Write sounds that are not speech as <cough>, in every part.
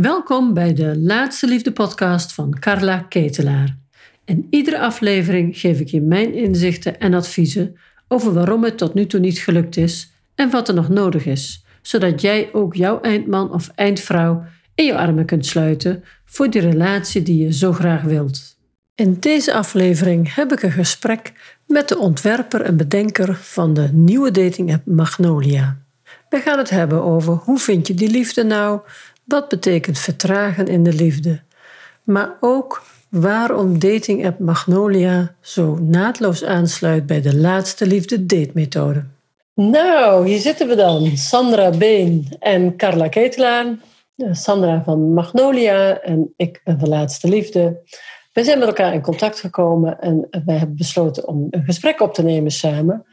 Welkom bij de Laatste Liefde podcast van Carla Ketelaar. In iedere aflevering geef ik je mijn inzichten en adviezen over waarom het tot nu toe niet gelukt is en wat er nog nodig is, zodat jij ook jouw eindman of eindvrouw in je armen kunt sluiten voor die relatie die je zo graag wilt. In deze aflevering heb ik een gesprek met de ontwerper en bedenker van de nieuwe dating app Magnolia. We gaan het hebben over hoe vind je die liefde nou? Wat betekent vertragen in de liefde? Maar ook waarom dating app Magnolia zo naadloos aansluit bij de laatste liefde date methode. Nou, hier zitten we dan. Sandra Been en Carla Ketelaar. Sandra van Magnolia en ik ben de laatste liefde. We zijn met elkaar in contact gekomen en wij hebben besloten om een gesprek op te nemen samen.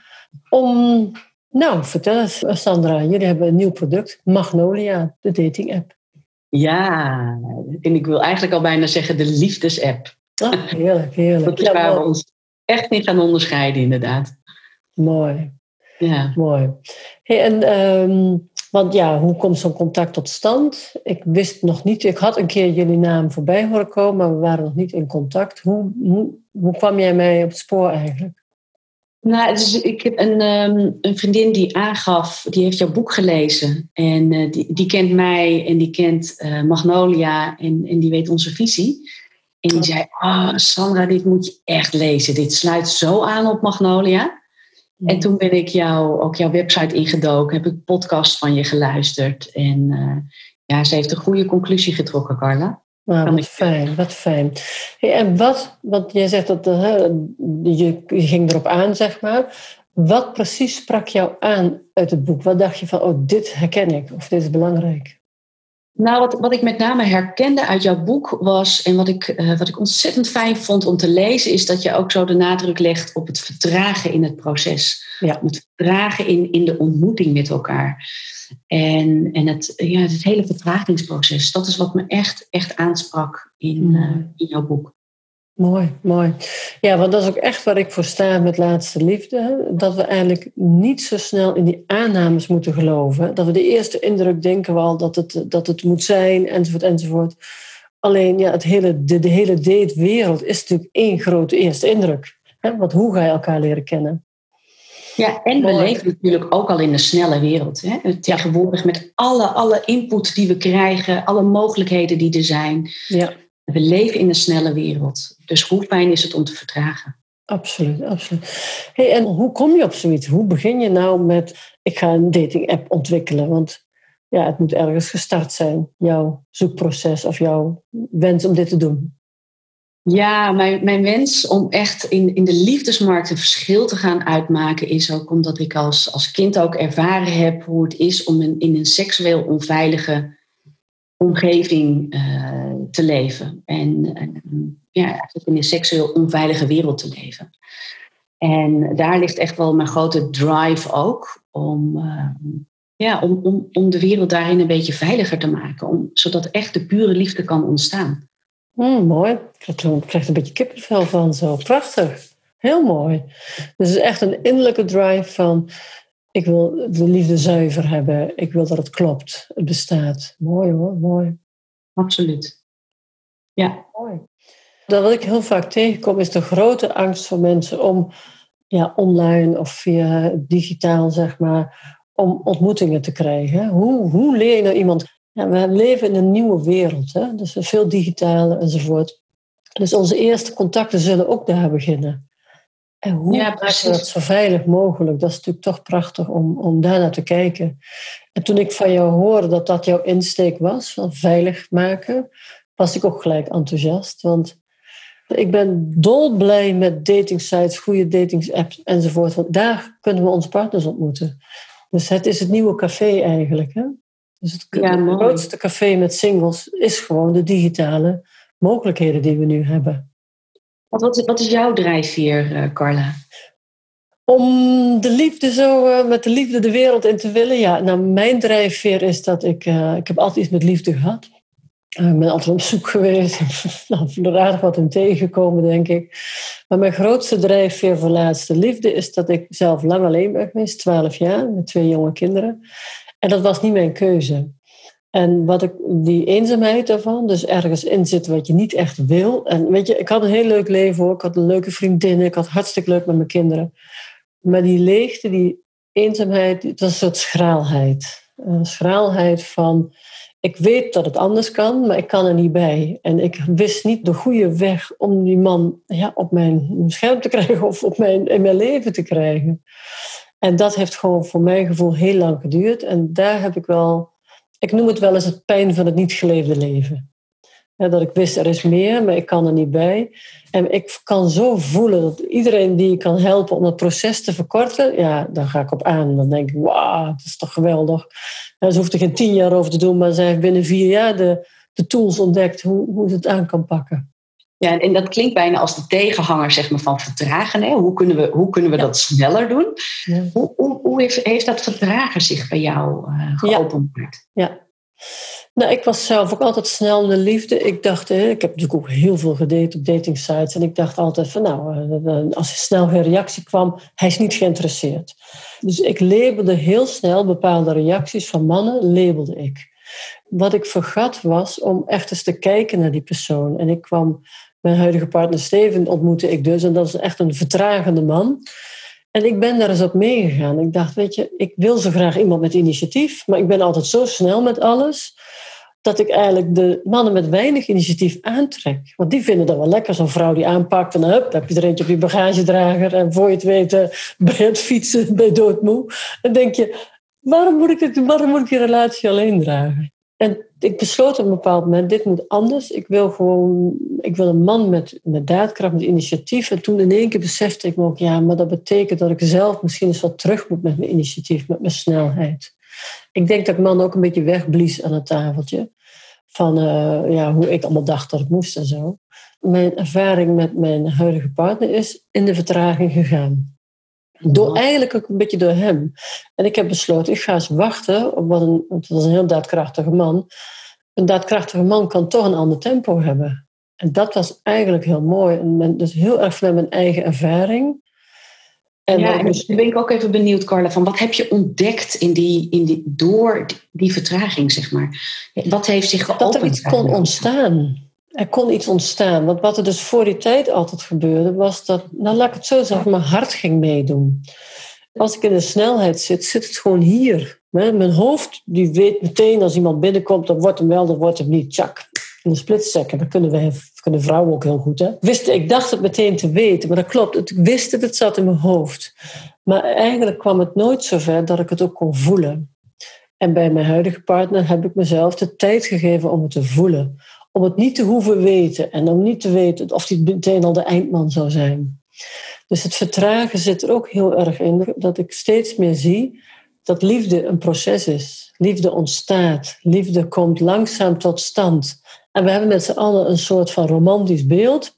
Om, nou, vertel eens Sandra, jullie hebben een nieuw product, Magnolia, de dating app. Ja, en ik wil eigenlijk al bijna zeggen de liefdesapp. Oh, heerlijk, heerlijk. Dat is waar we ons echt niet gaan onderscheiden, inderdaad. Mooi. Ja. Mooi. Hey, en, um, want ja, hoe komt zo'n contact tot stand? Ik wist nog niet, ik had een keer jullie naam voorbij horen komen, maar we waren nog niet in contact. Hoe, hoe, hoe kwam jij mij op het spoor eigenlijk? Nou, dus ik heb een, ehm, een, vriendin die aangaf, die heeft jouw boek gelezen. En uh, die, die, kent mij en die kent uh, Magnolia en, en die weet onze visie. En die zei, ah oh, Sandra, dit moet je echt lezen. Dit sluit zo aan op Magnolia. En toen ben ik jou, ook jouw website ingedoken, heb ik podcast van je geluisterd. En uh, ja, ze heeft een goede conclusie getrokken, Carla. Nou, wat fijn, wat fijn. en wat, want jij zegt dat je, je ging erop aan, zeg maar. Wat precies sprak jou aan uit het boek? Wat dacht je van, oh, dit herken ik of dit is belangrijk? Nou, wat, wat ik met name herkende uit jouw boek was, en wat ik, uh, wat ik ontzettend fijn vond om te lezen, is dat je ook zo de nadruk legt op het vertragen in het proces. Ja. Het vertragen in, in de ontmoeting met elkaar. En, en het, ja, het hele vertragingsproces, dat is wat me echt, echt aansprak in, uh, in jouw boek. Mooi, mooi. Ja, want dat is ook echt waar ik voor sta met laatste liefde. Dat we eigenlijk niet zo snel in die aannames moeten geloven. Dat we de eerste indruk denken we al dat het, dat het moet zijn, enzovoort, enzovoort. Alleen ja, het hele, de, de hele datewereld is natuurlijk één grote eerste indruk. Want hoe ga je elkaar leren kennen? Ja, en we leven natuurlijk ook al in een snelle wereld. Hè? Tegenwoordig met alle, alle input die we krijgen, alle mogelijkheden die er zijn. Ja. We leven in een snelle wereld. Dus hoe fijn is het om te vertragen? Absoluut, absoluut. Hey, en hoe kom je op zoiets? Hoe begin je nou met, ik ga een dating app ontwikkelen? Want ja, het moet ergens gestart zijn, jouw zoekproces of jouw wens om dit te doen. Ja, mijn, mijn wens om echt in, in de liefdesmarkt een verschil te gaan uitmaken is ook omdat ik als, als kind ook ervaren heb hoe het is om in, in een seksueel onveilige omgeving uh, te leven. En uh, ja, in een seksueel onveilige wereld te leven. En daar ligt echt wel mijn grote drive ook om, uh, ja, om, om, om de wereld daarin een beetje veiliger te maken. Om, zodat echt de pure liefde kan ontstaan. Mm, mooi. Ik krijg, een beetje kippenvel van zo. Prachtig. Heel mooi. Dus is echt een innerlijke drive van ik wil de liefde zuiver hebben. Ik wil dat het klopt. Het bestaat. Mooi hoor, mooi. Absoluut. Ja. Mooi. Dat wat ik heel vaak tegenkom is de grote angst van mensen om ja, online of via digitaal, zeg maar, om ontmoetingen te krijgen. Hoe, hoe leer je nou iemand? Ja, we leven in een nieuwe wereld, hè? dus veel digitaler enzovoort. Dus onze eerste contacten zullen ook daar beginnen. En hoe ja, maken we dat zo veilig mogelijk? Dat is natuurlijk toch prachtig om, om daar naar te kijken. En toen ik van jou hoorde dat dat jouw insteek was, van veilig maken, was ik ook gelijk enthousiast. Want ik ben dolblij met datingsites, goede datingsapps enzovoort. Want daar kunnen we onze partners ontmoeten. Dus het is het nieuwe café eigenlijk. Hè? Dus het, grootste café met singles is gewoon de digitale mogelijkheden die we nu hebben. Wat, is jouw drijfveer, uh, Carla? Om de liefde zo, uh, met de liefde de wereld in te willen. Ja, nou, mijn drijfveer is dat ik, uh, ik heb altijd iets met liefde gehad. Ik ben altijd op zoek <laughs> geweest. nou, er aardig wat in tegengekomen, denk ik. Maar mijn grootste drijfveer voor laatste liefde is dat ik zelf lang alleen ben geweest, 12 jaar, met twee jonge kinderen. En dat was niet mijn keuze. En wat ik, die eenzaamheid daarvan, dus ergens in zitten wat je niet echt wil. En weet je, ik had een heel leuk leven hoor. Ik had een leuke vriendin, ik had hartstikke leuk met mijn kinderen. Maar die leegte, die eenzaamheid, dat is een soort schraalheid. Een schraalheid van, ik weet dat het anders kan, maar ik kan er niet bij. En ik wist niet de goede weg om die man ja, op mijn scherm te <laughs> krijgen of op mijn, in mijn leven te krijgen. En dat heeft gewoon voor mijn gevoel heel lang geduurd. En daar heb ik wel, ik noem het wel eens het pijn van het niet geleefde leven. dat ik wist, er is meer, maar ik kan er niet bij. En ik kan zo voelen dat iedereen die kan helpen om het proces te verkorten, ja, daar ga ik op aan. Dan denk ik, wauw, dat is toch geweldig. En ze hoeft er geen tien jaar over te doen, maar ze heeft binnen vier jaar de, de tools ontdekt hoe, hoe ze het aan kan pakken. Ja, en dat klinkt bijna als de tegenhanger zeg maar, van vertragen. Hè? Hoe kunnen we, hoe kunnen we dat sneller doen? Ja. Hoe, hoe, hoe heeft, heeft, dat vertragen zich bij jou uh, geopenbaard? Ja. ja. Nou, ik was zelf ook altijd snel in de liefde. Ik dacht, hè, ik heb natuurlijk ook heel veel gedate op dating sites. En ik dacht altijd van nou, eh, eh, als er snel geen reactie kwam, hij is niet geïnteresseerd. Dus ik labelde heel snel bepaalde reacties van mannen, labelde ik. Wat ik vergat was om echt eens te kijken naar die persoon. En ik kwam mijn huidige partner Steven ontmoette ik dus. En dat is echt een vertragende man. En ik ben daar eens op meegegaan. Ik dacht, weet je, ik wil zo graag iemand met initiatief. Maar ik ben altijd zo snel met alles. Dat ik eigenlijk de mannen met weinig initiatief aantrek. Want die vinden dat wel lekker. Zo'n vrouw die aanpakt. En hup, heb je er eentje op je bagagedrager. En voor je het weet <laughs> je het fietsen bij doodmoe. Dan denk je, waarom moet ik, het, waarom moet ik die relatie alleen dragen? En ik besloot op een bepaald moment, dit moet anders. Ik wil gewoon, ik wil een man met, met daadkracht, met initiatief. En toen in één keer besefte ik me ook, ja, maar dat betekent dat ik zelf misschien eens wat terug moet met mijn initiatief, met mijn snelheid. Ik denk dat ik man ook een beetje wegblies aan het tafeltje. Van uh, ja, hoe ik allemaal dacht dat het moest en zo. Mijn ervaring met mijn huidige partner is in de vertraging gegaan. Door, eigenlijk ook een beetje door hem. En ik heb besloten, ik ga eens wachten op wat een, want dat is een heel daadkrachtige man. Een daadkrachtige man kan toch een ander tempo hebben. En dat was eigenlijk heel mooi. En dus heel erg vanuit mijn eigen ervaring. En ja, en ben ik ook even benieuwd, Carla, van wat heb je ontdekt in die, in die, door die vertraging, zeg maar? Wat heeft zich geopend? Dat er iets kon ontstaan er kon iets ontstaan. Want wat er dus voor die tijd altijd gebeurde, was dat, nou laat ik het zo zeggen, mijn hart ging meedoen. Als ik in de snelheid zit, zit het gewoon hier. Mijn hoofd die weet meteen als iemand binnenkomt, dan wordt hem wel, dan wordt hem niet. Tjak. In de splitsekken, dat kunnen, we, kunnen vrouwen ook heel goed. Hè? Wist, ik dacht het meteen te weten, maar dat klopt. Ik wist het, het zat in mijn hoofd. Maar eigenlijk kwam het nooit zover dat ik het ook kon voelen. En bij mijn huidige partner heb ik mezelf de tijd gegeven om het te voelen om het niet te hoeven weten en om niet te weten of hij meteen al de eindman zou zijn. Dus het vertragen zit er ook heel erg in, dat ik steeds meer zie dat liefde een proces is. Liefde ontstaat, liefde komt langzaam tot stand. En we hebben met z'n allen een soort van romantisch beeld.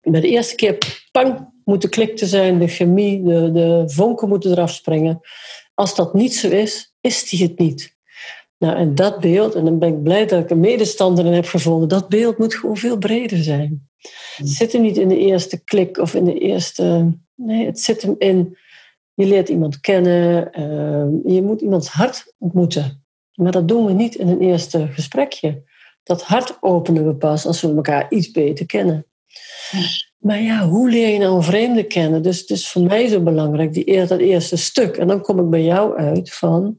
Bij de eerste keer, pang, moet de klik te zijn, de chemie, de, de vonken moeten eraf springen. Als dat niet zo is, is die het niet. Nou, en dat beeld, en dan ben ik blij dat ik een medestander in heb gevonden, dat beeld moet gewoon veel breder zijn. Het zit hem niet in de eerste klik of in de eerste. Nee, het zit hem in. Je leert iemand kennen, uh, je moet iemands hart ontmoeten. Maar dat doen we niet in een eerste gesprekje. Dat hart openen we pas als we elkaar iets beter kennen. Maar ja, hoe leer je nou een vreemde kennen? Dus het is voor mij zo belangrijk, die, dat eerste stuk. En dan kom ik bij jou uit van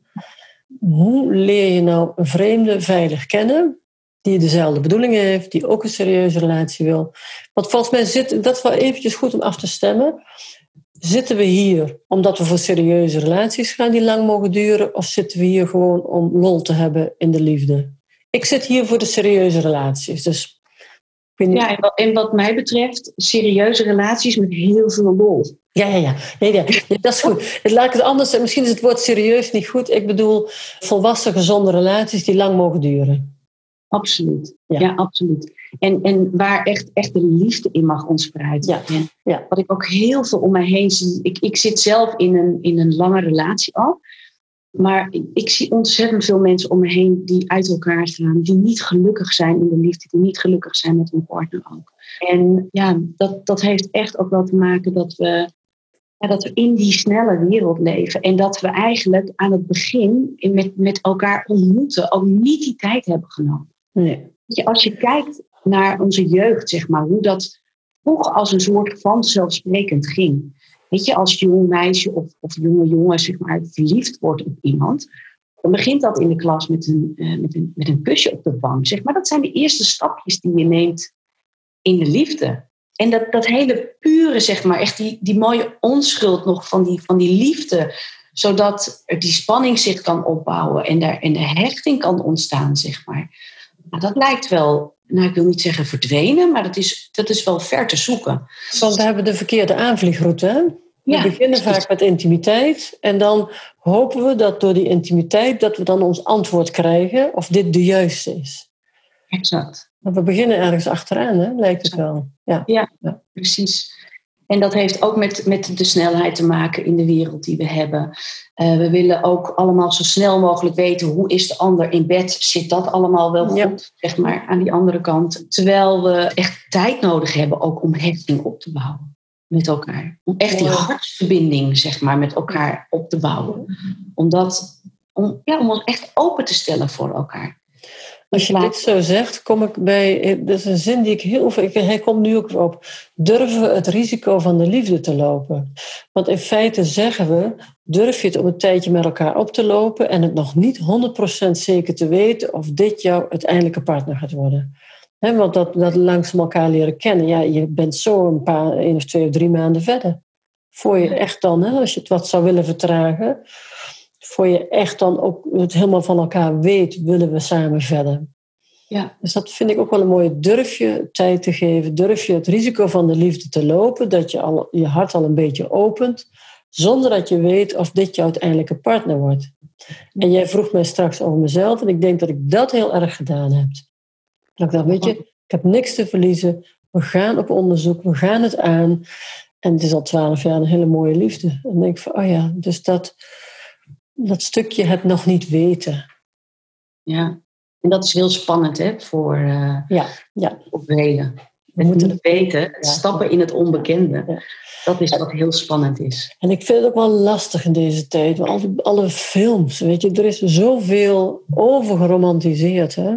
hoe leer je nou een vreemde veilig kennen, die dezelfde bedoelingen heeft, die ook een serieuze relatie wil? Want volgens mij zit dat wel eventjes goed om af te stemmen. Zitten we hier omdat we voor serieuze relaties gaan die lang mogen duren, of zitten we hier gewoon om lol te hebben in de liefde? Ik zit hier voor de serieuze relaties. Dus ja, en wat, mij betreft, serieuze relaties met heel veel lol. Ja, ja, ja. Nee, nee, dat is goed. Laat ik het anders Misschien is het woord serieus niet goed. Ik bedoel volwassen, gezonde relaties die lang mogen duren. Absoluut. Ja, absoluut. En, en waar echt, echt de liefde in mag ontspruiten. Ja. ja. Wat ik ook heel veel om mij heen zie. Ik, ik zit zelf in een, in een lange relatie al. Maar ik zie ontzettend veel mensen om me heen die uit elkaar staan, die niet gelukkig zijn in de liefde, die niet gelukkig zijn met hun partner ook. En ja, dat, dat heeft echt ook wel te maken dat we ja, dat we in die snelle wereld leven. En dat we eigenlijk aan het begin met, met elkaar ontmoeten ook niet die tijd hebben genomen. Nee. Als je kijkt naar onze jeugd, zeg maar, hoe dat vroeger als een soort vanzelfsprekend ging. Weet je, als jong meisje of, of jonge jongen zeg maar, verliefd wordt op iemand, dan begint dat in de klas met een, uh, met, een, met een kusje op de wang. Zeg maar. Dat zijn de eerste stapjes die je neemt in de liefde. En dat, dat hele pure, zeg maar, echt die, die mooie onschuld nog van die, van die liefde, zodat die spanning zich kan opbouwen en, daar, en de hechting kan ontstaan, zeg maar. Nou, dat lijkt wel, nou ik wil niet zeggen verdwenen, maar dat is, dat is wel ver te zoeken. Want we hebben de verkeerde aanvliegroute. Hè? We beginnen vaak met intimiteit en dan hopen we dat door die intimiteit dat we dan ons antwoord krijgen of dit de juiste is. Exact. We beginnen ergens achteraan, hè? lijkt het wel. Ja, ja, ja. precies. En dat heeft ook met, met de snelheid te maken in de wereld die we hebben. Uh, we willen ook allemaal zo snel mogelijk weten hoe is de ander in bed. Zit dat allemaal wel goed, ja. zeg maar, aan die andere kant. Terwijl we echt tijd nodig hebben ook om hechting op te bouwen met elkaar. Om echt die hartsverbinding, zeg maar, met elkaar op te bouwen. Om, dat, om, ja, om ons echt open te stellen voor elkaar. Als je dit zo zegt, kom ik bij. Dat is een zin die ik heel veel. Hij komt nu ook op. Durven we het risico van de liefde te lopen? Want in feite zeggen we: durf je het om een tijdje met elkaar op te lopen en het nog niet 100% zeker te weten of dit jouw uiteindelijke partner gaat worden? He, want dat, dat langzaam elkaar leren kennen. Ja, je bent zo een paar, één of twee of drie maanden verder. Voor je echt dan, als je het wat zou willen vertragen voor je echt dan ook het helemaal van elkaar weet, willen we samen verder. Ja. Dus dat vind ik ook wel een mooie. Durf je tijd te geven, durf je het risico van de liefde te lopen, dat je al, je hart al een beetje opent, zonder dat je weet of dit je uiteindelijke partner wordt. En jij vroeg mij straks over mezelf en ik denk dat ik dat heel erg gedaan heb. Dat ik dacht, weet je, ik heb niks te verliezen, we gaan op onderzoek, we gaan het aan. En het is al twaalf jaar een hele mooie liefde. En dan denk ik van, oh ja, dus dat, dat stukje het nog niet weten. Ja, en dat is heel spannend hè, voor, uh, ja, ja. velen. We moeten het weten, stappen in het onbekende. Dat is wat heel spannend is. En ik vind het ook wel lastig in deze tijd. Alle, alle films, weet je, er is zoveel overgeromantiseerd. Hè?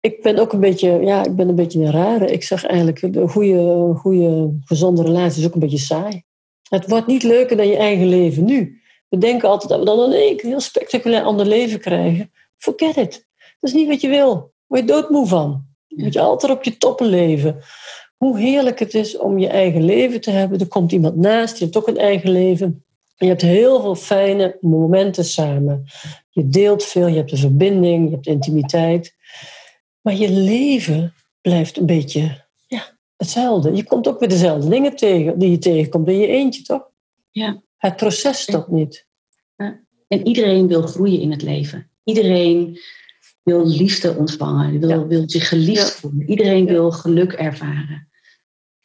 Ik ben ook een beetje, ja, ik ben een beetje een rare. Ik zeg eigenlijk, de goede, goede, gezonde relatie is ook een beetje saai. Het wordt niet leuker dan je eigen leven nu. We denken altijd dat we dan een heel spectaculair ander leven krijgen. Forget it. Dat is niet wat je wil. Word je doodmoe van. Moet je altijd op je toppen leven. Hoe heerlijk het is om je eigen leven te hebben. Er komt iemand naast, je hebt ook een eigen leven. Je hebt heel veel fijne momenten samen. Je deelt veel, je hebt een verbinding, je hebt intimiteit. Maar je leven blijft een beetje ja, hetzelfde. Je komt ook weer dezelfde dingen tegen die je tegenkomt in je eentje, toch? Ja. Het proces stopt niet. En iedereen wil groeien in het leven. Iedereen wil liefde ontvangen, wil, wil zich geliefd voelen. Iedereen wil geluk ervaren.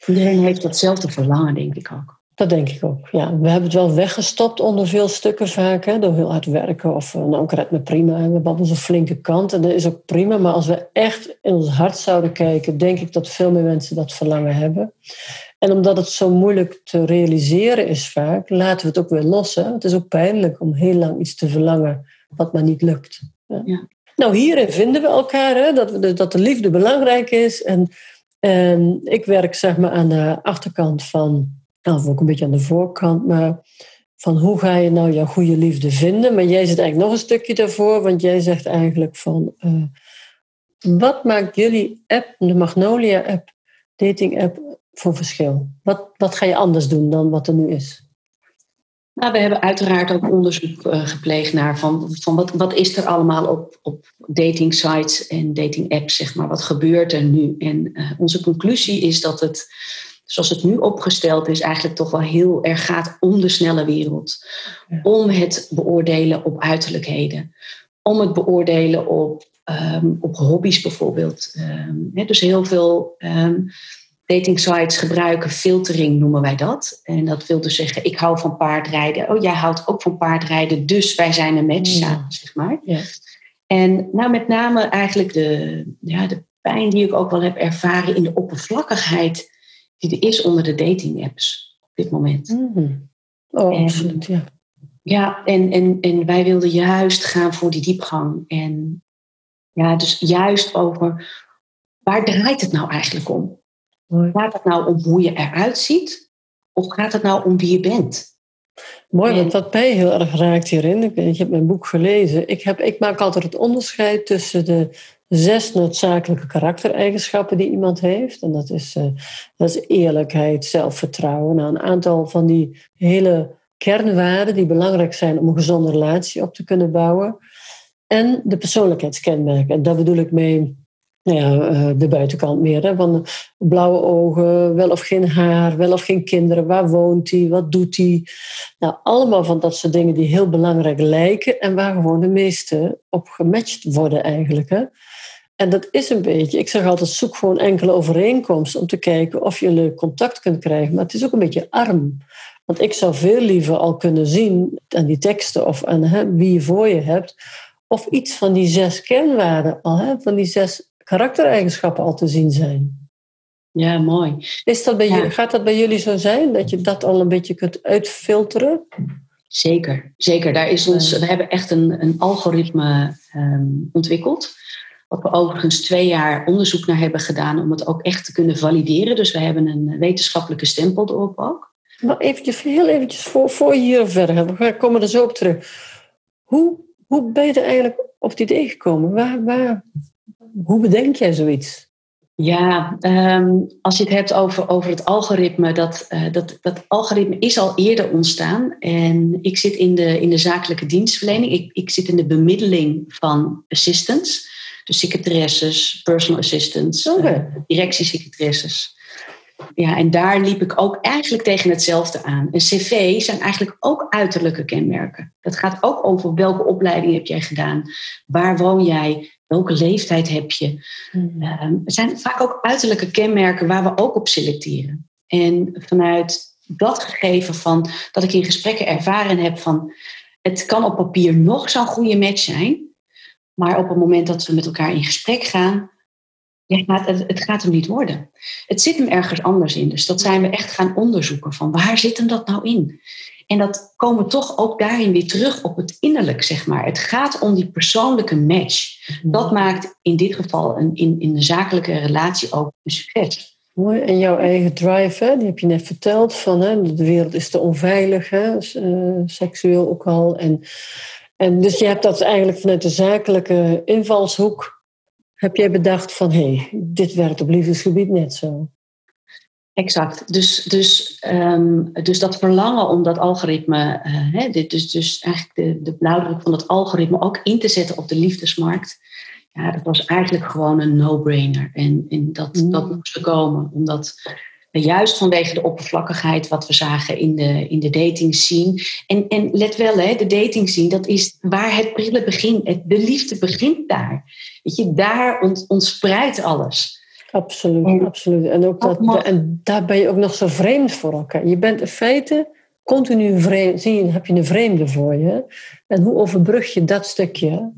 Iedereen heeft datzelfde verlangen, denk ik ook. Dat denk ik ook. Ja, we hebben het wel weggestopt onder veel stukken vaak. Hè, door heel hard werken. Of eh, nou, ik red me prima. We hebben onze flinke kant. En dat is ook prima. Maar als we echt in ons hart zouden kijken, denk ik dat veel meer mensen dat verlangen hebben. En omdat het zo moeilijk te realiseren is vaak, laten we het ook weer los. Hè? Het is ook pijnlijk om heel lang iets te verlangen wat maar niet lukt. Ja. Nou, hierin vinden we elkaar, hè? Dat, de, dat de liefde belangrijk is. En, en ik werk zeg maar aan de achterkant van, nou, ook een beetje aan de voorkant, maar van hoe ga je nou jouw goede liefde vinden? Maar jij zit eigenlijk nog een stukje daarvoor, want jij zegt eigenlijk van, uh, wat maakt jullie app, de Magnolia app, dating app, voor verschil? Wat, wat ga je anders doen dan wat er nu is? Nou, we hebben uiteraard ook onderzoek uh, gepleegd naar van, van wat, wat is er allemaal op, op dating sites en dating apps, zeg maar. Wat gebeurt er nu? En uh, onze conclusie is dat het, zoals het nu opgesteld is, eigenlijk toch wel heel erg gaat om de snelle wereld. Ja. Om het beoordelen op uiterlijkheden. Om het beoordelen op, um, op hobby's bijvoorbeeld. Um, hè, dus heel veel... Um, dating sites gebruiken filtering, noemen wij dat. En dat wil dus zeggen, ik hou van paardrijden. Oh, jij houdt ook van paardrijden, dus wij zijn een match samen, zeg maar. Ja. En nou met name eigenlijk de, ja, de pijn die ik ook wel heb ervaren in de oppervlakkigheid die er is onder de dating apps op dit moment. Mm. Oh, absoluut, ja. Ja, en, en, en wij wilden juist gaan voor die diepgang. En ja, dus juist over waar draait het nou eigenlijk om? Mooi. Gaat het nou om hoe je eruit ziet? Of gaat het nou om wie je bent? Mooi, want wat mij heel erg raakt hierin, ik, je hebt mijn boek gelezen, ik, heb, ik maak altijd het onderscheid tussen de zes noodzakelijke karaktereigenschappen die iemand heeft. En dat is, uh, dat is eerlijkheid, zelfvertrouwen. Nou, een aantal van die hele kernwaarden die belangrijk zijn om een gezonde relatie op te kunnen bouwen. En de persoonlijkheidskenmerken. En daar bedoel ik mee nou ja, eh, de buitenkant meer. Hè? Van blauwe ogen, wel of geen haar, wel of geen kinderen, waar woont hij, wat doet hij. Nou, allemaal van dat soort dingen die heel belangrijk lijken en waar gewoon de meeste op gematcht worden eigenlijk. Hè? En dat is een beetje, ik zeg altijd, zoek gewoon enkele overeenkomsten om te kijken of je contact kunt krijgen. Maar het is ook een beetje arm. Want ik zou veel liever al kunnen zien aan die teksten of aan hè, wie je voor je hebt, of iets van die zes kernwaarden al, hè, van die zes karaktereigenschappen al te zien zijn. Ja, mooi. Is dat bij Gaat dat bij jullie zo zijn, dat je dat al een beetje kunt uitfilteren? Zeker, zeker. Daar is ons, we hebben echt een, een algoritme um, ontwikkeld. Wat we overigens twee jaar onderzoek naar hebben gedaan om het ook echt te kunnen valideren. Dus we hebben een wetenschappelijke stempel erop ook. Maar eventjes, heel eventjes voor, voor je hier verder we komen er zo op terug. Hoe, hoe ben je er eigenlijk op het idee gekomen? Waar, waar, hoe bedenk jij zoiets? Ja, ehm, als je het hebt over, over het algoritme, dat, uh, dat, dat algoritme is al eerder ontstaan. En ik zit in de, in de zakelijke dienstverlening. Ik, ik zit in de bemiddeling van assistants. Dus secretaresses, personal assistants, okay. uh, eh, directiesecretaresses. Ja, en daar liep ik ook eigenlijk tegen hetzelfde aan. Een cv zijn eigenlijk ook uiterlijke kenmerken. Dat gaat ook over welke opleiding heb jij gedaan, waar woon jij, welke leeftijd heb je. Hmm. Ehm, het zijn vaak ook uiterlijke kenmerken waar we ook op selecteren. En vanuit dat gegeven van dat ik in gesprekken ervaren heb van het kan op papier nog zo'n goede match zijn, maar op het moment dat we met elkaar in gesprek gaan, het, het gaat hem niet worden. Het zit hem ergens anders in. Dus dat zijn we echt gaan onderzoeken van waar zit hem dat nou in? En dat komen toch ook daarin weer terug op het innerlijk, zeg maar. Het gaat om die persoonlijke match. Dat maakt in dit geval een, in, in de zakelijke relatie ook een succes. Mooi. En jouw eigen drive, hè, die heb je net verteld, van hè, de wereld is te onveilig, hè, uh, seksueel ook al. En, en dus je hebt dat eigenlijk vanuit de zakelijke invalshoek, heb jij bedacht van, hé, hey, dit werkt op liefdesgebied net zo. Exact. Dus, dus, um, dus dat verlangen om dat algoritme, uh, hè, dit, dus, dus eigenlijk de, de blauwdruk van dat algoritme ook in te zetten op de liefdesmarkt, ja, dat was eigenlijk gewoon een no-brainer. En, en dat, mm. dat moest er komen, omdat juist vanwege de oppervlakkigheid wat we zagen in de, in de dating scene. En, en let wel, hè, de dating scene, dat is waar het prille begint. De liefde begint daar. Weet je, daar ont, ontspreidt alles. Absoluut, en, absoluut. En, ook dat, en daar ben je ook nog zo vreemd voor elkaar. Je bent in feite continu vreemd, zie je, heb je een vreemde voor je. En hoe overbrug je dat stukje?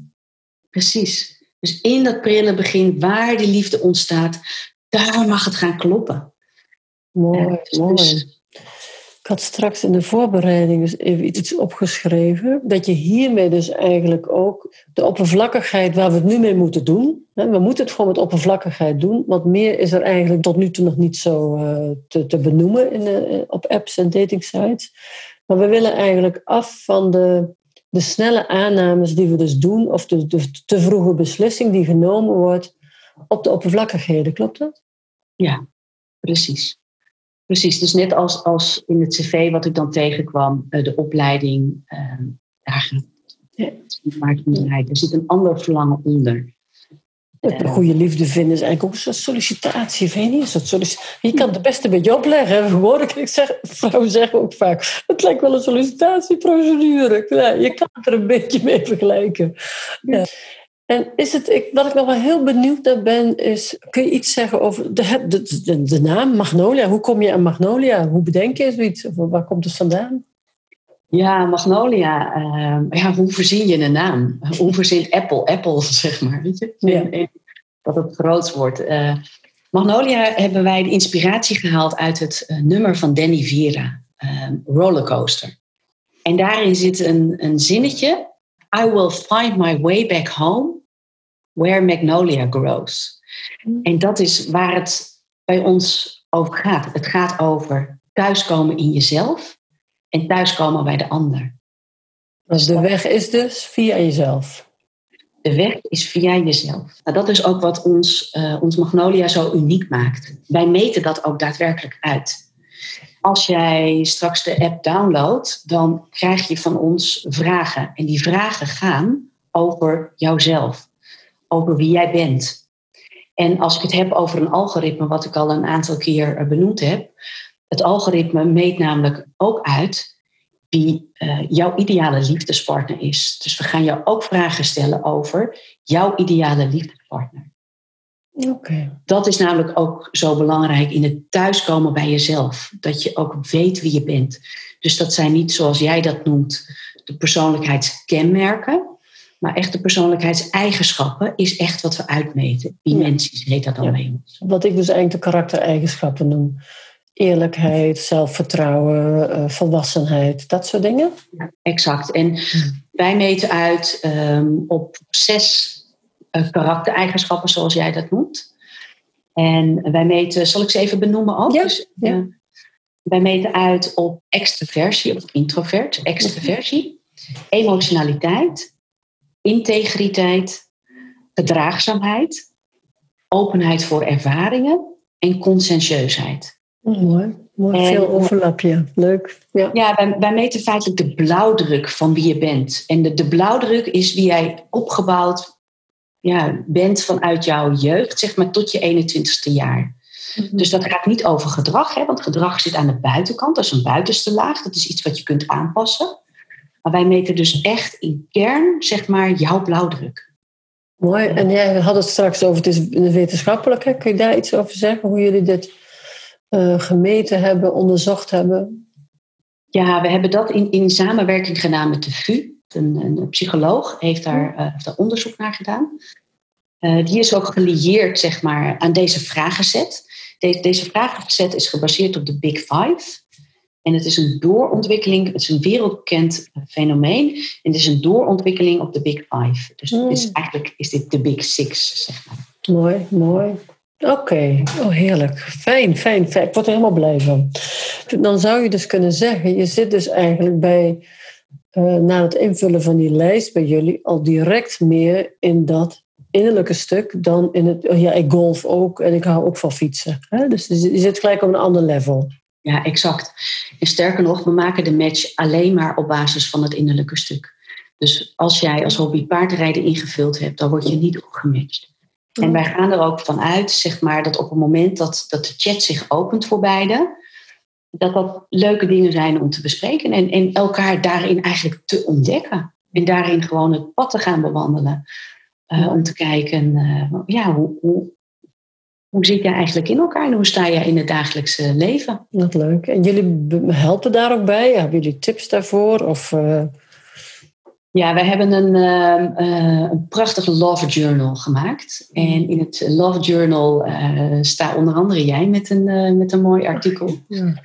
Precies. Dus in dat prille begin, waar die liefde ontstaat, daar mag het gaan kloppen. Mooi, dus mooi. Ik had straks in de voorbereiding dus even iets opgeschreven. Dat je hiermee dus eigenlijk ook de oppervlakkigheid waar we het nu mee moeten doen. we moeten het gewoon met oppervlakkigheid doen. Wat meer is er eigenlijk tot nu toe nog niet zo uh, te, te, benoemen in, uh, op apps en datingsites. Maar we willen eigenlijk af van de, de snelle aannames die we dus doen. Of de, de te vroege beslissing die genomen wordt op de oppervlakkigheden. Klopt dat? Ja, precies. Precies, dus net als, als in het cv wat ik dan tegenkwam, eh, de opleiding, ehm, daar gaat het Er zit een ander verlangen onder. Een eh, goede liefde vinden is eigenlijk ook een soort sollicitatie, vind je niet? je kan het beste een beetje opleggen. Gewoon, ik zeg, vrouwen zeggen ook vaak, het lijkt wel een sollicitatieprocedure. Ja, je kan het er een beetje mee vergelijken. Ja. En is het, ik, wat ik nog wel heel benieuwd naar ben, is: kun je iets zeggen over de, de, de, naam Magnolia? Hoe kom je aan Magnolia? Hoe bedenk je zoiets? Of waar komt het vandaan? Ja, Magnolia. Uh, ja, hoe verzin je een naam? Hoe verzint Apple? Apple, <laughs> zeg maar. Weet je? Ja. Dat het groot wordt. Uh, Magnolia hebben wij de inspiratie gehaald uit het uh, nummer van Danny Vera, Rollercoaster. En daarin zit een, een zinnetje. I will find my way back home where magnolia grows. Mm. En dat is waar het bij ons over gaat. Het gaat over thuiskomen in jezelf en thuiskomen bij de ander. Dus de weg is dus via jezelf. De weg is via jezelf. Nou, dat is ook wat ons, uh, ons Magnolia zo uniek maakt. Wij meten dat ook daadwerkelijk uit. Als jij straks de app downloadt, dan krijg je van ons vragen. En die vragen gaan over jouzelf, over wie jij bent. En als ik het heb over een algoritme, wat ik al een aantal keer eh, benoemd heb, het algoritme meet namelijk ook uit wie uh, jouw ideale liefdespartner is. Dus we gaan jou ook vragen stellen over jouw ideale liefdespartner. Oké. Dat is namelijk ook zo belangrijk in het thuiskomen bij jezelf. Dat je ook weet wie je bent. Dus dat zijn niet zoals jij dat noemt, de persoonlijkheidskenmerken. Maar echt de persoonlijkheidseigenschappen is echt wat we uitmeten. Dimensies heet dat dan ja. Wat ik dus eigenlijk de karaktereigenschappen noem eerlijkheid, zelfvertrouwen, uh, volwassenheid, dat soort dingen? Ja, exact. En wij meten uit um, op zes karaktereigenschappen, zoals jij dat noemt. En wij meten, zal ik ze even benoemen ook? Ja, dus, ja. Uh, wij meten uit op extraversie of introvert, extraversie, emotionaliteit, integriteit, gedraagzaamheid, openheid voor ervaringen en conscientieusheid. Mooi, mooi. veel overlapje. Leuk. Ja, ja wij, wij, meten feitelijk de blauwdruk van wie je bent. En de, de blauwdruk is wie jij opgebouwd ja, bent vanuit jouw jeugd, zeg maar, tot je 21ste jaar. Mhm. Dus dat gaat niet over gedrag, hè, want gedrag zit aan de buitenkant, dat is een buitenste laag, dat is iets wat je kunt aanpassen. Maar wij meten dus echt in kern, zeg maar, jouw blauwdruk. Mooi. En jij had het straks over, het is wetenschappelijk, kun je daar iets over zeggen, hoe jullie dit uh, gemeten hebben, onderzocht hebben? Ja, we hebben dat in, in samenwerking gedaan met de VU. Een, een psycholoog heeft daar, uh, heeft daar onderzoek naar gedaan. Uh, die is ook gelieerd zeg maar, aan deze vragenset. De, deze vragenset is gebaseerd op de Big Five. En het is een doorontwikkeling, het is een wereldbekend fenomeen. En het is een doorontwikkeling op de Big Five. Dus mm. is, eigenlijk is dit de Big Six, zeg maar. Mooi, mooi. Oké, oh heerlijk. Fijn, fijn, fijn. Ik word er helemaal blij van. Dan zou je dus kunnen zeggen, je zit dus eigenlijk bij, uh, na het invullen van die lijst bij jullie, al direct meer in dat innerlijke stuk dan in het, oh ja, ik golf ook en ik hou ook van fietsen. Hè? Dus je zit gelijk op een ander level. Ja, exact. En sterker nog, we maken de match alleen maar op basis van het innerlijke stuk. Dus als jij als hobby paardrijden ingevuld hebt, dan word je niet opgematcht. En wij gaan er ook van uit, zeg maar, dat op het moment dat, dat de chat zich opent voor beiden, dat dat leuke dingen zijn om te bespreken en, en elkaar daarin eigenlijk te ontdekken. En daarin gewoon het pad te gaan bewandelen. Uh, om te kijken, uh, ja, hoe, hoe, hoe zit jij eigenlijk in elkaar en hoe sta jij in het dagelijkse leven? Wat leuk. En jullie helpen daar ook bij? Hebben jullie tips daarvoor? Of, uh... Ja, we hebben een, uh, een prachtig Love Journal gemaakt. En in het Love Journal staat onder andere jij met een, met een mooi artikel. Ja.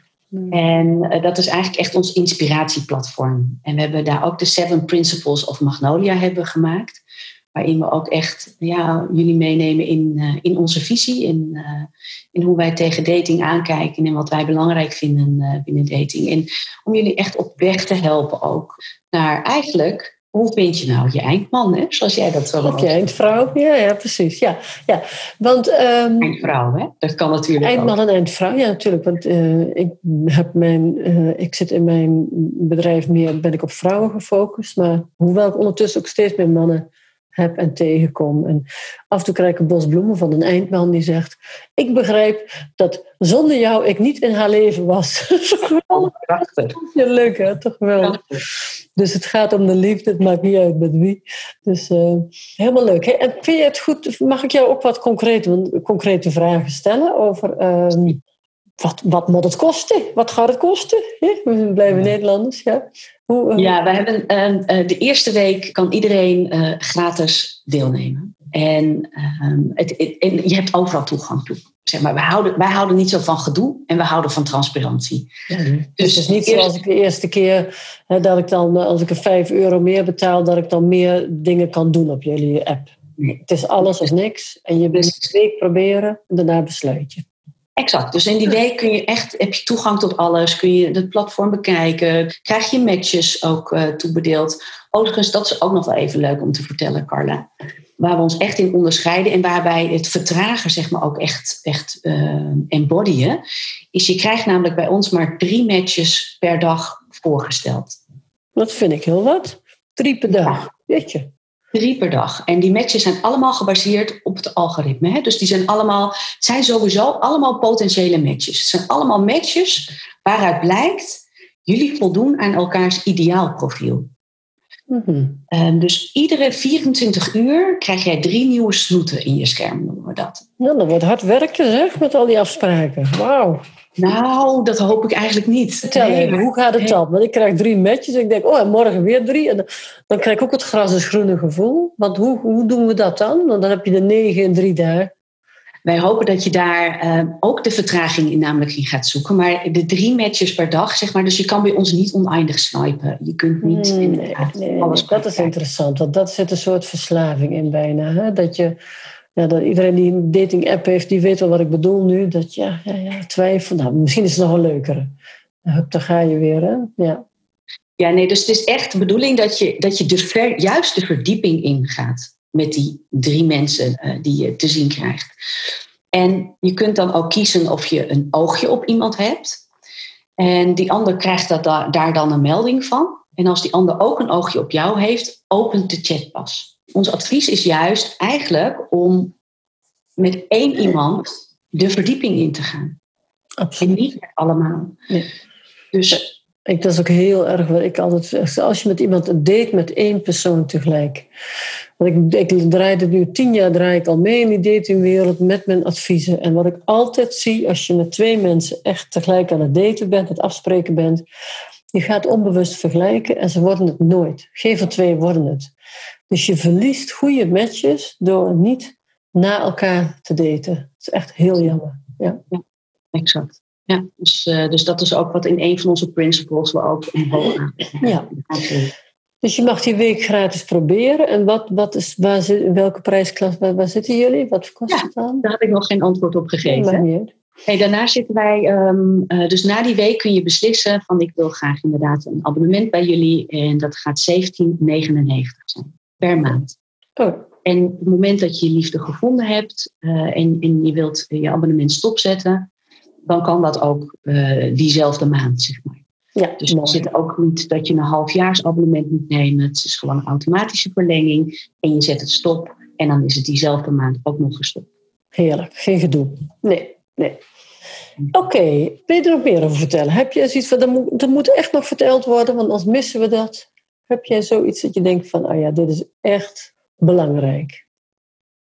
En dat is eigenlijk echt ons inspiratieplatform. En we hebben daar ook de Seven Principles of Magnolia hebben gemaakt. Waarin we ook echt ja, jullie meenemen in, in onze visie. In, in hoe wij tegen dating aankijken en wat wij belangrijk vinden binnen dating. En om jullie echt op weg te helpen ook naar eigenlijk hoe vind je nou je eindman, hè? zoals jij dat zo noemt? Je eindvrouw, ja, ja precies. Ja, ja. Want, um, eindvrouw, hè? dat kan natuurlijk Eindman en eindvrouw, ja natuurlijk. Want uh, ik, heb mijn, uh, ik zit in mijn bedrijf meer, ben ik op vrouwen gefocust. Maar hoewel ik ondertussen ook steeds meer mannen heb en tegenkom. En af en toe krijg ik een bos bloemen van een eindman die zegt... Ik begrijp dat zonder jou ik niet in haar leven was. Prachtig. Ja, leuk hè, toch wel. Dus het gaat om de liefde, het maakt niet uit met wie. Dus uh, helemaal leuk. Hè? En vind je het goed, mag ik jou ook wat concrete, concrete vragen stellen over... Uh, wat, wat moet het kosten? Wat gaat het kosten? We blijven Nederlanders, ja. Hoe, uh... Ja, we hebben, uh, de eerste week kan iedereen uh, gratis deelnemen. En, ehm, het, en je hebt overal toegang toe. Zeg maar, wij, houden, wij houden niet zo van gedoe en we houden van transparantie. dus, dus het is niet zoals ik de eerste keer hè, dat ik dan, als ik er 5 euro meer betaal, dat ik dan meer dingen kan doen op jullie app. Nee. Het is alles of niks. En je bent een week proberen en daarna besluit je. Exact. Dus in die week kun je echt, heb je toegang tot alles. Kun je het platform bekijken. Krijg je matches ook uh, toebedeeld. Overigens, dat is ook nog wel even leuk om te vertellen, Carla. Waar we ons echt in onderscheiden en waarbij het vertragen zeg maar ook echt, echt uh, embodyen. Is je krijgt namelijk bij ons maar drie matches per dag voorgesteld. Dat vind ik heel wat. Drie per dag. Weet je. Drie per dag. En die matches zijn allemaal gebaseerd op het algoritme. Hè? Dus die zijn allemaal, het zijn sowieso allemaal potentiële matches. Het zijn allemaal matches waaruit blijkt, jullie voldoen aan elkaars ideaalprofiel. Mm dus iedere 24 uur krijg jij drie nieuwe snoeten in je scherm, noemen we dat. Ja, dat wordt hard werken zeg, met al die afspraken. Wauw. Nou, dat hoop ik eigenlijk niet. Vertel even, hoe gaat het dan? Want ik krijg drie matches en ik denk, oh, en morgen weer drie. En dan, krijg ik ook het gras is groene gevoel. Want hoe, hoe doen we dat dan? Want dan heb je de negen in drie dagen. Wij hopen dat je daar uh, ook de vertraging in namelijk in gaat zoeken. Maar de drie matches per dag, zeg maar. Dus je kan bij ons niet oneindig snipen. Je kunt niet nee, nee, alles Dat is interessant, want dat zit een soort verslaving in bijna. Hè? Dat je ja, dat iedereen die een dating app heeft, die weet wel wat ik bedoel nu. Dat ja, ja, ja twijfel. Nou, misschien is het nog een leukere. Hup, daar ga je weer, hè? Ja. Ja, nee, dus het is echt de bedoeling dat je, dat je de ver, juist de verdieping ingaat met die drie mensen uh, die je te zien krijgt. En je kunt dan ook kiezen of je een oogje op iemand hebt. En die ander krijgt dat daar dan een melding van. En als die ander ook een oogje op jou heeft, opent de chat pas ons advies is juist eigenlijk om met één iemand de verdieping in te gaan. Absoluut. En niet allemaal. Nee. Dus ik, dat is ook heel erg wat ik altijd zeg. Als je met iemand een date met één persoon tegelijk. Want ik, ik draai het nu tien jaar draai ik al mee in die datingwereld met mijn adviezen. En wat ik altijd zie als je met twee mensen echt tegelijk aan het daten bent, het afspreken bent. Je gaat onbewust vergelijken en ze worden het nooit. Geen van twee worden het. Dus je verliest goede matches door niet na elkaar te daten. Dat is echt heel jammer. Ja, ja exact. Ja, dus, uh, dus dat is ook wat in een van onze principles we ook omhoog <laughs> aan. Ja. Dus je mag die week gratis proberen. En wat, wat is, waar zit, in welke prijsklasse waar, waar, zitten jullie? Wat kost ja, het dan? Daar heb ik nog geen antwoord op gegeven. Hey, daarna zitten wij, um, uh, dus na die week kun je beslissen van ik wil graag inderdaad een abonnement bij jullie. En dat gaat 17,99 zijn per maand. Oh. En op het moment dat je je liefde gevonden hebt uh, en, en, je wilt je abonnement stopzetten, dan kan dat ook uh, diezelfde maand, zeg maar. Ja, dus er zit ook niet dat je een halfjaarsabonnement moet nemen. Het is gewoon een automatische verlenging. En je zet het stop en dan is het diezelfde maand ook nog gestopt. Heerlijk, geen gedoe. Nee, nee. Oké, okay. wil je er nog meer over vertellen? Heb je zoiets van, dat moet, dat moet echt nog verteld worden, want anders missen we dat. Heb jij zoiets dat je denkt van, oh ja, dit is echt belangrijk?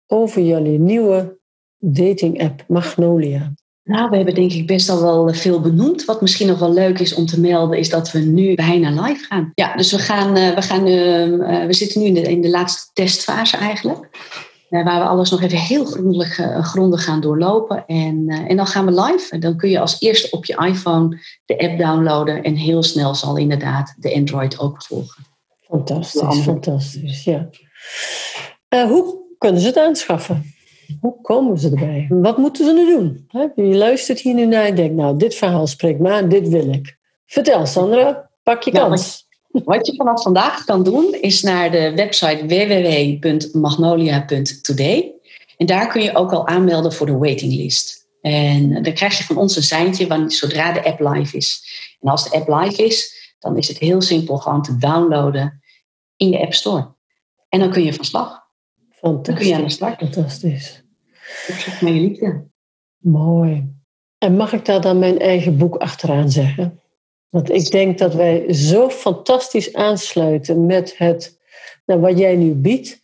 Over jullie nieuwe dating app Magnolia. Nou, we hebben denk ik best al wel veel benoemd. Wat misschien nog wel leuk is om te melden, is dat we nu bijna live gaan. Ja, dus we, gaan, eh, we, gaan, ehm, eh, we zitten nu in de, in de laatste testfase eigenlijk. waar we alles nog even heel grondig, grondig gaan doorlopen. En, en dan gaan we live. En dan kun je als eerste op je iPhone de app downloaden. En heel snel zal inderdaad de Android ook volgen. Fantastisch, fantastisch, ja. Uh, hoe kunnen ze het aanschaffen? Hoe komen ze erbij? Wat moeten ze nu doen? Je luistert hier nu naar en denkt, nou, dit verhaal spreekt me aan, dit wil ik. Vertel, Sandra, pak je nou, kans. wat je vanaf vandaag kan doen, is naar de website www.magnolia.today. En daar kun je ook al aanmelden voor de waitinglist. En dan krijg je van ons een seintje zodra de app live is. En als de app live is, dan is het heel simpel gewoon te downloaden in je App Store. En dan kun je van slag. Fantastisch. Dan kun je aan de slag. Fantastisch. Naar je liefde. Mooi. En mag ik daar dan mijn eigen boek achteraan zeggen? Want ik denk dat wij zo fantastisch aansluiten met het, nou, wat jij nu biedt.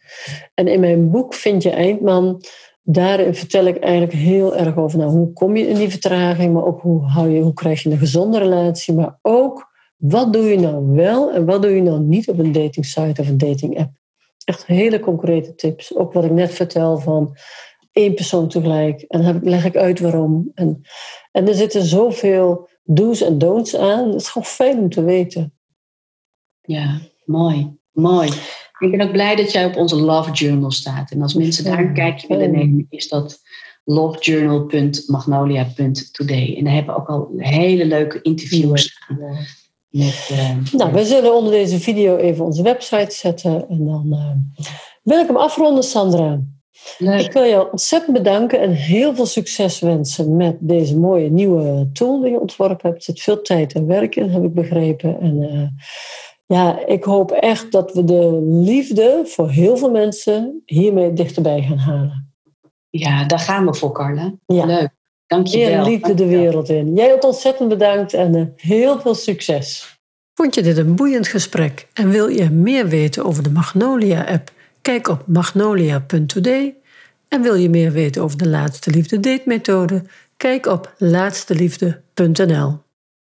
En in mijn boek vind je Eindman. Daarin vertel ik eigenlijk heel erg over nou, hoe kom je in die vertraging, maar ook hoe, hou je, hoe krijg je een gezonde relatie, maar ook wat doe je nou wel en wat doe je nou niet op een dating site of een dating app? Echt hele concrete tips. Ook wat ik net vertel van één persoon tegelijk. En dan leg ik uit waarom. En, en er zitten zoveel do's en don'ts aan. Het is gewoon fijn om te weten. Ja, mooi. Mooi. Ik ben ook blij dat jij op onze Love Journal staat. En als mensen daar een kijkje willen nemen, is dat lovejournal.magnolia.today. En daar hebben we ook al hele leuke interviews aan. Met, uh, nou, we zullen onder deze video even onze website zetten. En dan uh, wil ik hem afronden, Sandra. Leuk. Ik wil je ontzettend bedanken en heel veel succes wensen met deze mooie nieuwe tool die je ontworpen hebt. Er zit veel tijd en werk in, heb ik begrepen. En uh, ja, ik hoop echt dat we de liefde voor heel veel mensen hiermee dichterbij gaan halen. Ja, daar gaan we voor, Carla. Ja. Leuk. Dank je wel. liefde de wereld in. Jij ook ontzettend bedankt en eh, heel veel succes. Vond je dit een boeiend gesprek en wil je meer weten over de Magnolia-app? Kijk op magnolia.today. En wil je meer weten over de Laatste Liefde date methode? Kijk op laatsteliefde.nl.